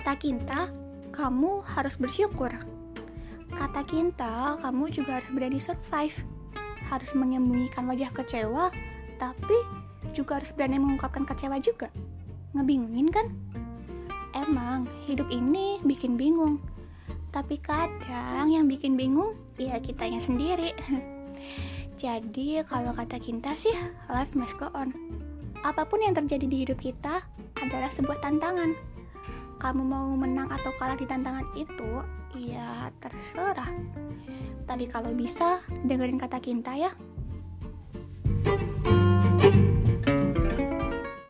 Kata Kinta, kamu harus bersyukur. Kata Kinta, kamu juga harus berani survive. Harus menyembunyikan wajah kecewa, tapi juga harus berani mengungkapkan kecewa juga. Ngebingungin kan? Emang, hidup ini bikin bingung. Tapi kadang yang bikin bingung, ya kitanya sendiri. Jadi, kalau kata Kinta sih, life must go on. Apa pun yang terjadi di hidup kita adalah sebuah tantangan kamu mau menang atau kalah di tantangan itu, ya terserah. Tapi kalau bisa, dengerin kata Kinta ya. thank you